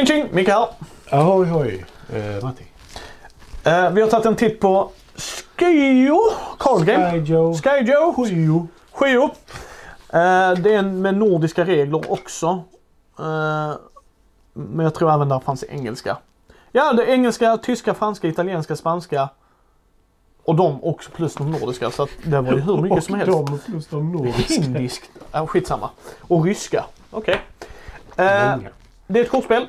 Tjing tjing! Micke här. Ahoy hoj! Eh, Matti. Eh, vi har tagit en titt på Skio Card Game. Joe. Skyjo. Skio. Skio. Eh, det är en med nordiska regler också. Eh, men jag tror även där fanns engelska. Ja, det är engelska, tyska, franska, italienska, spanska. Och de också plus de nordiska. Så att det var ju hur mycket som helst. Och de plus de nordiska. Indiskt. Ja, skitsamma. Och ryska. Okej. Eh, Många. det är ett kortspel.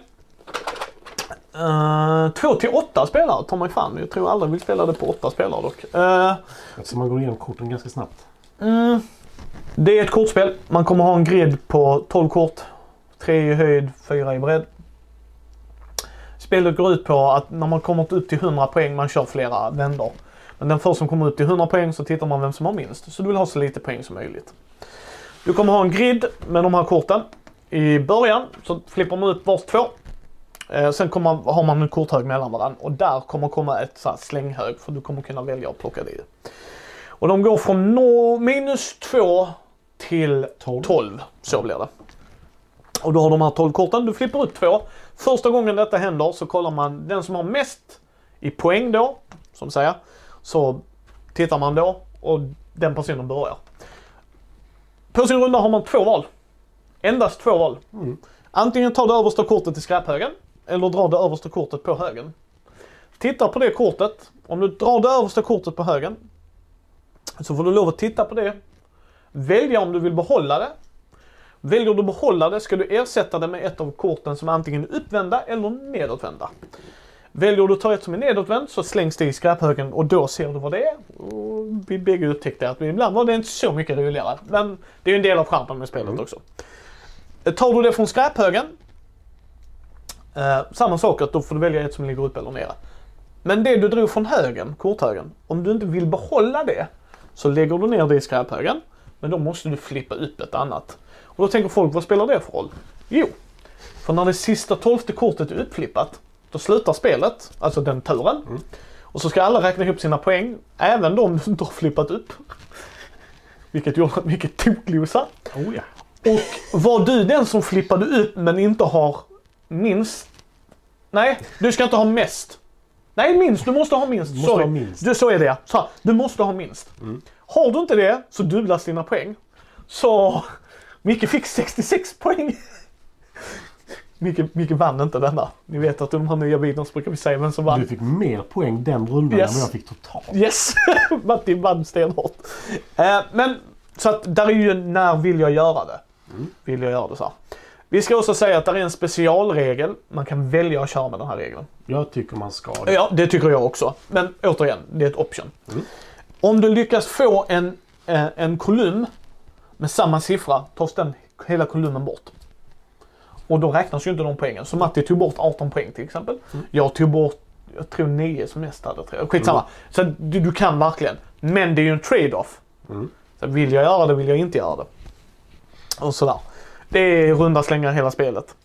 Uh, två till åtta spelare tar man fan. Jag tror alla vill spela det på åtta spelare dock. Eh, Så man går igenom korten ganska snabbt. mm, det är ett kortspel. Man kommer ha en grid på 12 kort. Tre i höjd, fyra i bredd. Spelet går ut på att när man kommer upp till 100 poäng, man kör flera vändor. Men den första som kommer upp till 100 poäng så tittar man vem som har minst. Så du vill ha så lite poäng som möjligt. Du kommer ha en grid med de här korten. I början så flippar man upp vars två. Eh, sen kommer man, har man en korthög mellan varandra och där kommer komma ett så slänghög för du kommer kunna välja att plocka det. Och de går från no, minus 2 till 12. 12. Så blir det. Och då har de här 12 korten. Du flippar ut två. Första gången detta händer så kollar man den som har mest i poäng då, som säger. Så tittar man då och den personen börjar. På sin runda har man två val. Endast två val. Mm. Antingen tar du översta kortet i skräphögen eller drar det översta kortet på högen. Titta på det kortet. Om du drar det översta kortet på högen så får du lov att titta på det. Välja om du vill behålla det. Väljer du att behålla det ska du ersätta det med ett av korten som är antingen uppvända eller nedåtvända. Väljer du att ta ett som är nedåtvänt så slängs det i skräphögen och då ser du vad det är. Och vi bägge upptäckte att ibland var det inte så mycket roligare. Men det är ju en del av charmen med spelet också. Tar du det från skräphögen, eh, samma sak att då får du välja ett som ligger uppe eller nere. Men det du drog från högen, korthögen, om du inte vill behålla det så lägger du ner det i skräphögen. Men då måste du flippa upp ett annat. Och då tänker folk, vad spelar det för roll? Jo, för när det sista tolfte kortet är uppflippat, då slutar spelet, alltså den turen. Och så ska alla räkna ihop sina poäng, även de som inte har flippat upp. Vilket gjorde att Micke toklosa. Oh ja. Och var du den som flippade upp men inte har minst? Nej, du ska inte ha mest. Nej, minst. Du måste ha minst. Du måste Sorry. ha minst. Du, så är det. Så, du måste ha minst. Har du inte det så dubblas dina poäng. Så Micke fick 66 poäng. Micke, Micke vann inte denna. Ni vet att i de här nya videorna så brukar vi säga vem som vann. Du fick mer poäng den rundan Yes. än jag fick totalt. Yes! Matti vann stenhårt. Eh, men så att där är ju när vill jag göra det? Vill jag göra det så här. Vi ska också säga att det är en specialregel. Man kan välja att köra med den här regeln. Jag tycker man ska det. Ja, det tycker jag också. Men återigen, det är ett option. Om du lyckas få en, eh, en kolumn med samma siffra tas den hela kolumnen bort. Och då räknas ju inte de poängen. Så Matti tog bort 18 poäng till exempel. Jag tog bort, jag tror 9 som mest hade. tror jag. Skitsamma. Så du, du kan verkligen. Men det är ju en trade-off. Så vill jag göra det, vill jag inte göra det. Och sådär. Det är runda slängar hela spelet.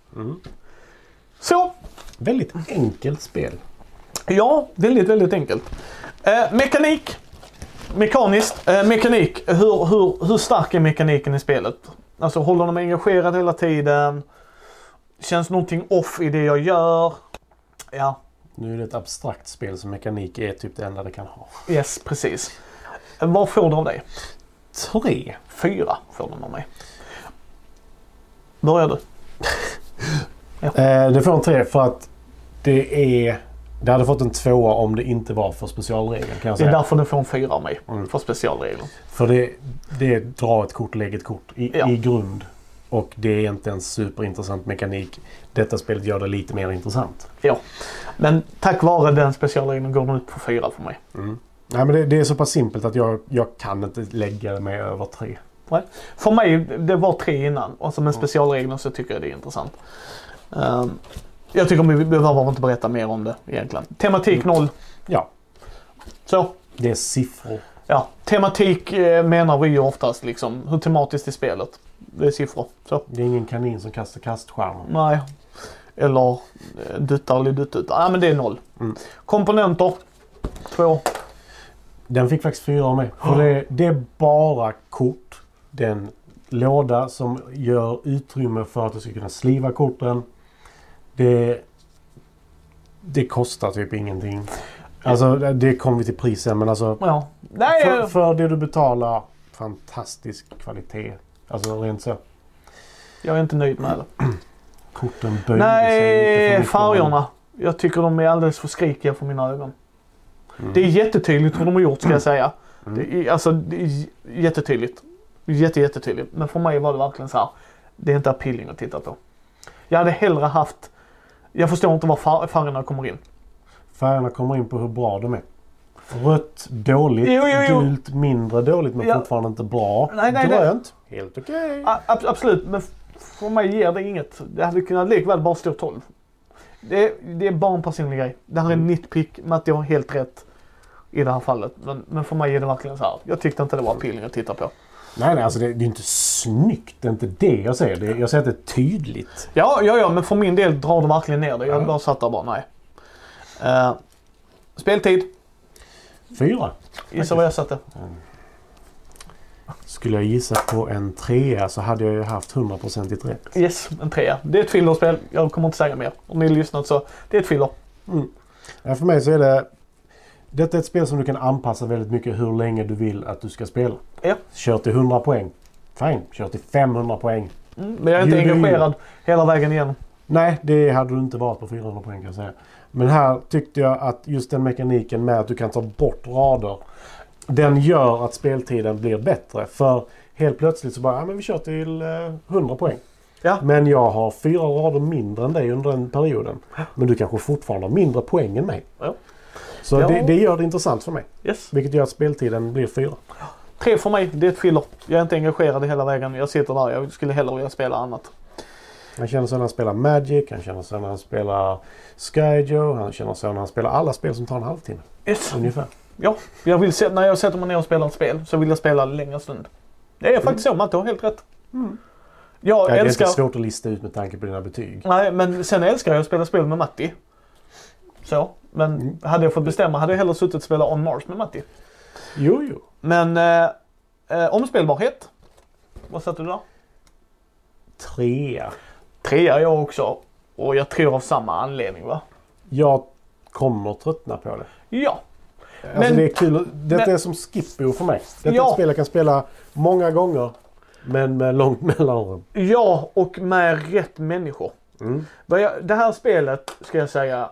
Så, Väldigt enkelt spel. Ja, väldigt, väldigt enkelt. Eh, mekanik. Mekaniskt. Eh, mekanik. Hur, hur, hur stark är mekaniken i spelet? Alltså håller de engagerad hela tiden? Känns någonting off i det jag gör? Ja, Nu är det ett abstrakt spel så mekanik är typ det enda det kan ha. yes, precis. Vad får du av dig? Tre. Fyra får den av mig. Börjar du? Eh, det får en tre för att det är... Det hade fått en tvåa om det inte var för specialregeln kan jag Det är säga. därför den får en fyra av mig. Mm. För specialregler. För det, det är dra ett kort, lägg ett kort i, Ja. i grund. Och det är inte en superintressant mekanik. Detta spelet gör det lite mer intressant. Ja. Men tack vare den specialregeln går den ut på fyra för mig. Nej, men det, det är så pass simpelt att jag, jag kan inte lägga mig över tre. Nej. För mig, det var tre innan. Och så med specialreglerna så tycker jag det är intressant. Ehm, jag tycker vi behöver inte berätta mer om det egentligen. Tematik noll. Ja, Så. det är siffror. Ja, tematik eh, menar vi ju oftast liksom. Hur tematiskt är spelet? Det är siffror. Så. Det är ingen kanin som kastar kaststjärnor. Nej. Eller eh, duttar eller duttuttar. Ja men det är noll. Mm. Komponenter. Två. Den fick faktiskt fyra av mig. För det, det är bara kort. Det är en låda som gör utrymme för att du ska kunna sliva korten. Det, det kostar typ ingenting. Alltså det- kommer vi till prisen men alltså Ja. Nej, för, för det du betalar fantastisk kvalitet. Alltså rent så. jag är inte nöjd med det. Korten böjde sig lite Nej, färgerna. Jag tycker de är alldeles för skrikiga för mina ögon. Mm. Det är jättetydligt hur de har gjort ska jag säga. Mm. Det är, alltså, det är jättetydligt. Jätte, jättetydligt. Men för mig var det verkligen så här. Det är inte appealing att titta på. Jag hade hellre haft... Jag förstår inte var fär- färgerna kommer in. Färgerna kommer in på hur bra de är. Rött dåligt, Jo, jo, jo. gult mindre dåligt men Ja. fortfarande inte bra. Nej, nej. Grönt, helt okej. A- ab- absolut, men för mig ger det inget. Det hade kunnat likväl bara stå 12. Det är, det är bara en personlig grej. Det här är en Mm. nitpick. Matti har helt rätt i det här fallet. Men, men för mig är det verkligen så här. Jag tyckte inte det var appealing att titta på. Nej, nej, alltså det, det är inte snyggt. Det är inte det jag säger. Det, jag säger att det är tydligt. Ja, ja, ja, men för min del drar det verkligen ner det. Jag Ja. bara satt där bara, nej. Uh, speltid. Fyra. Gissa vad jag satte. Skulle jag gissa på en trea så hade jag ju haft 100% rätt. Yes, en trea. Det är ett fillerspel. Jag kommer inte säga mer. Om ni har lyssnat så, det är ett filler. Ja, för mig så är det... Detta är ett spel som du kan anpassa väldigt mycket hur länge du vill att du ska spela. Ja. Kör till 100 poäng. Fine. Kör till 500 poäng. Mm, men jag är inte Jo, det är ju- engagerad hela vägen igenom. Nej, det hade du inte varit på 400 poäng kan jag säga. Men här tyckte jag att just den mekaniken med att du kan ta bort rader. Den gör att speltiden blir bättre. För helt plötsligt så bara, ja men vi kör till eh, 100 poäng. Ja. Men jag har fyra rader mindre än dig under den perioden. Men du kanske fortfarande har mindre poäng än mig. Ja. Så Ja. det, det gör det intressant för mig. Yes. Vilket gör att speltiden blir fyra. Tre för mig, det är ett filler. Jag är inte engagerad hela vägen. Jag sitter där, jag skulle hellre vilja spela annat. Han känner så när han spelar Magic, han känner så när han spelar Skyjo, han känner så när han spelar alla spel som tar en halvtimme. Yes. Ungefär. Ja, jag vill se, när jag sätter mig ner och spelar ett spel så vill jag spela en längre stund. Det är faktiskt så, Matte har helt rätt. Mm. Jag Ja, det är älskar... inte svårt att lista ut med tanke på dina betyg. Nej, men sen älskar jag att spela spel med Matti. Så, men Mm. hade jag fått bestämma hade jag hellre suttit och spelat On Mars med Matti. Jo, jo. Men eh, eh, omspelbarhet. Vad satte du där? Trea. Trea jag också. Och jag tror av samma anledning va? Jag kommer tröttna på det. Ja. Alltså Men- det är kul. Detta men- är som Skippo för mig. Detta är Ja. ett spel jag kan spela många gånger. Men med långt mellanrum. Ja, och med rätt människor. Mm. Det här spelet ska jag säga.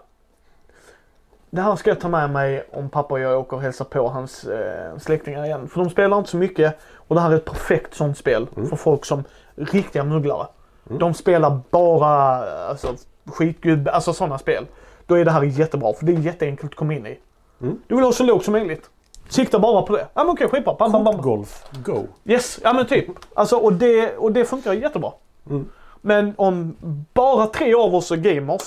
Det här ska jag ta med mig om pappa och jag åker och hälsar på hans eh, släktingar igen. För de spelar inte så mycket. Och det här är ett perfekt sånt spel Mm. för folk som riktiga mugglare. Mm. De spelar bara alltså, skitgud, alltså sådana spel. Då är det här jättebra för det är jätteenkelt att komma in i. Mm. Du vill ha så lågt som möjligt. Sikta bara på det. Ja men okej, skitbra. Bam, bam, bam. Golf Go. Yes, ja men typ. Alltså, och, det, och det funkar jättebra. Mm. Men om bara tre av oss är gamers,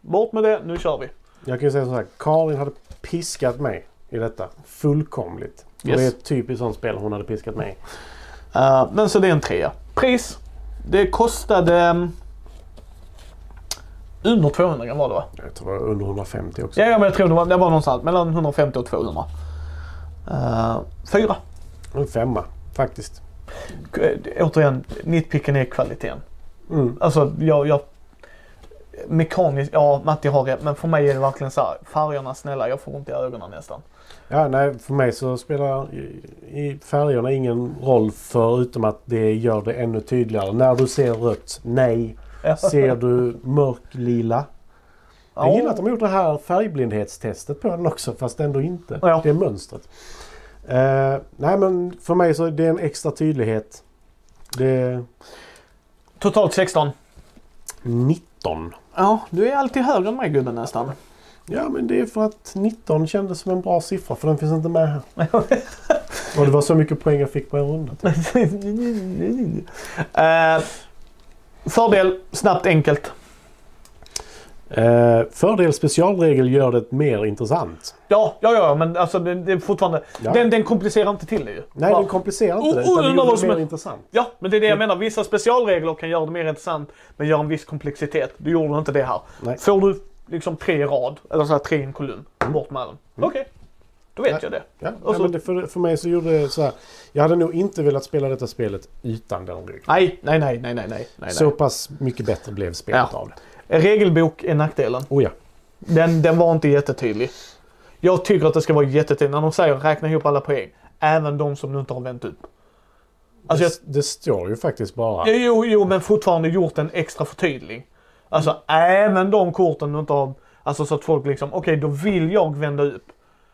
bort med det, nu kör vi. Jag kan ju säga så här. Karin hade piskat mig i detta. Fullkomligt. Yes. Det är ett typiskt sånt spel hon hade piskat mig. Uh, men så det är en trea. Pris. Det kostade um, under 200 gram var det va? Jag tror det var under 150 också. Ja, ja men jag tror det var, det var någonstans mellan 150 och 200. Uh, fyra. En femma faktiskt. Eh, Återigen, nitpicken är kvaliteten. Mm. Alltså jag, jag Mekaniskt, ja Matti har rätt men för mig är det verkligen så här, färgerna snälla jag får ont i ögonen nästan. Ja, nej, för mig så spelar färgerna ingen roll förutom att det gör det ännu tydligare. När du ser rött, nej. Ser du mörklila? Jag gillar att de har gjort det här färgblindhetstestet på den också fast ändå inte. Ja. Det är mönstret. Eh, nej men för mig så är det en extra tydlighet. Det Totalt 16. 19. Ja, du är alltid högre än mig gubben nästan. Ja men det är för att 19 kändes som en bra siffra för den finns inte med här. Och det var så mycket poäng jag fick på en runda. Eh, fördel, snabbt, enkelt. Eh, fördel specialregel gör det mer intressant. Ja, ja, ja, men alltså det, det är fortfarande... Ja. Den, den komplicerar inte till det ju. Nej, Va? den komplicerar inte Oh, det. oh, Utan det undrar gör det mer är- intressant. Ja, men det är det jag menar. Vissa specialregler kan göra det mer intressant, men gör en viss komplexitet. Du gjorde inte det här. Nej. Får du liksom tre rad, eller så här tre i en kolumn, bort med den. Okej, då vet Ja. jag det. Ja, så- men det, för, för mig så gjorde det så här. Jag hade nog inte velat spela detta spelet utan den regeln. Nej, nej, nej, nej, nej, nej. nej, Så pass mycket bättre blev spelet av det. En regelbok är nackdelen. Oh ja. Den, den var inte jättetydlig. Jag tycker att det ska vara jättetydligt när de säger räkna ihop alla poäng. Även de som du inte har vänt upp. Alltså det, det står ju faktiskt bara. jo, jo, men fortfarande gjort en extra förtydlig. Alltså även de korten du inte har, alltså så att folk liksom, okej då vill jag vända upp.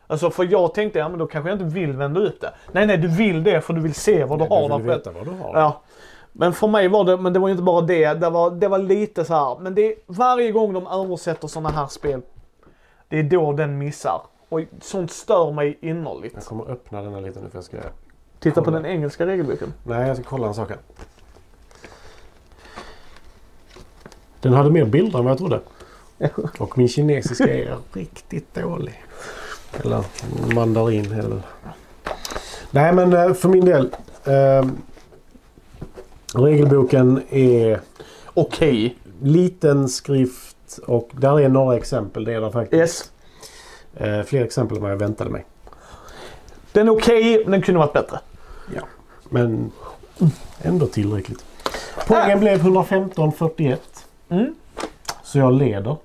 Alltså för jag tänkte, ja men då kanske jag inte vill vända upp det. Nej nej, du vill det för du vill se vad du har du vill veta vad du har. Ja. Men för mig var det, men det var ju inte bara det. Det var, det var lite så här. Men det är varje gång de översätter sådana här spel. Det är då den missar. Och sånt stör mig Jag innerligt. kommer öppna den här lite nu för jag ska... Titta på kolla. den engelska regelboken. Nej, jag ska kolla en sak här. Den hade mer bilder än vad jag trodde. Och min kinesiska är riktigt dålig. Eller mandarin eller... Nej men eh, för min del. Eh, regelboken är Okej. liten skrift och där är några exempel. Det är där faktiskt. Yes. Eh, fler exempel än vad jag väntade mig. Den är okej, men den kunde varit bättre. Ja. Men ändå tillräckligt. Poängen blev 115-41. Mm. Så jag leder.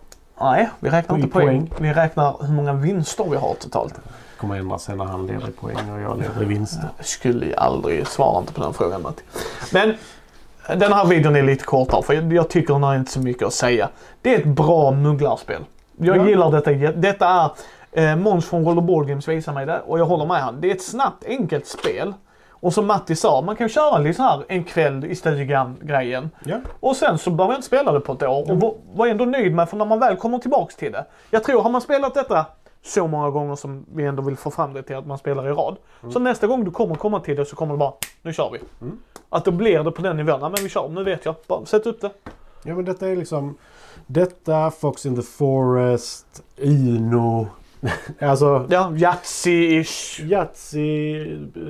Nej, vi räknar inte poäng. poäng. Vi räknar hur många vinster vi har totalt. kommer ändra sig när han leder i poäng och jag leder i vinster. Jag skulle aldrig svara inte på den frågan Matti. Men den här videon är lite kortare för jag, jag tycker den har inte så mycket att säga. Det är ett bra mugglarspel. Jag Ja. gillar detta. Detta är eh, Måns från Roller Board Games visar mig det och jag håller med han. Det är ett snabbt enkelt spel. Och som Matti sa, man kan köra lite så här en kväll i stugan grejen. Ja. Och sen så behöver jag inte spela det på ett år och var- var ändå nöjd med för när man väl kommer tillbaks till det. Jag tror, har man spelat detta så många gånger som vi ändå vill få fram det till att man spelar i rad. Så nästa gång du kommer komma till det så kommer det bara, nu kör vi. Att då blir det på den nivån, ja men vi kör, nu vet jag. Bara sätt upp det. ja men detta är liksom detta, Fox in the Forest, Uno. alltså Ja, Yatzy-ish. Yatzy,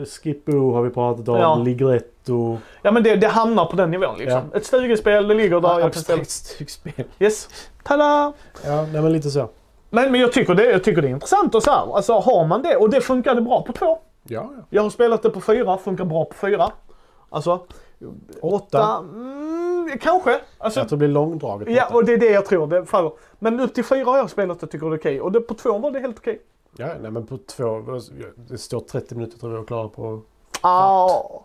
Skippo har vi pratat om, Ja. Ligretto. Ja men det, det hamnar på den nivån liksom. Ett stugespel, det ligger där. Spela. Abstrakt stugspel. Yes. Tada! Ja, nej men lite så. Men, men jag, tycker det, jag tycker det är intressant och så här. Alltså har man det, och det funkade bra på två. Ja, ja. Jag har spelat det på fyra, funkar bra på fyra. Alltså, åtta, Åtta. mm, kanske. Alltså, Jag tror det blir långdraget. ja, och det är det jag tror det faller. Men upp till fyra har jag spelat och tycker det är okej. Och det, på två var det helt okej. Ja, nej men på två. Det står 30 minuter tror jag jag klarar på. Ja.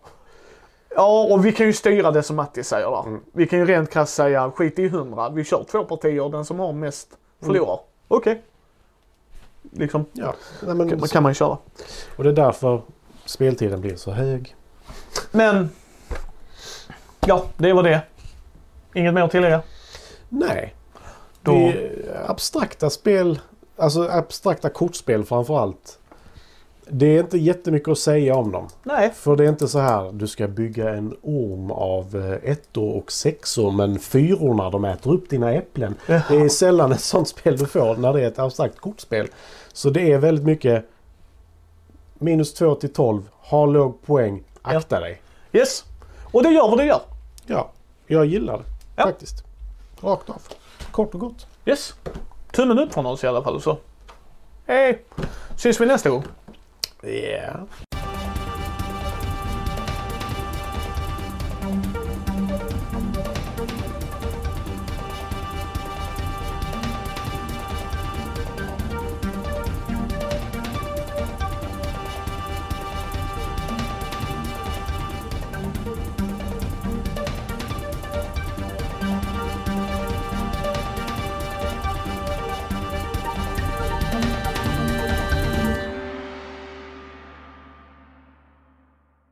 Ja, och vi kan ju styra det som Matti säger där. Mm. Vi kan ju rent krasst säga skit i hundra. Vi kör två partier, den som har mest förlorar. Okej. Liksom, Ja, nej, men, kan, kan man ju köra. Och det är därför speltiden blir så hög. Men, ja, det var det. Inget mer att tillägga? Nej. Då- Det är abstrakta spel, alltså abstrakta kortspel framför allt. Det är inte jättemycket att säga om dem. Nej. För det är inte så här, du ska bygga en orm av eh, ettor och sexor men fyrorna de äter upp dina äpplen. Det är sällan ett sånt spel du får när det är ett abstrakt kortspel. Så det är väldigt mycket minus 2 till 12, ha låg poäng, akta dig. Yes. Och det gör vad det gör. Ja, jag gillar det Ja. faktiskt. Rakt av. Kort och gott. Yes. Tummen upp från oss i alla fall så. Hej! Syns vi nästa gång. Ja.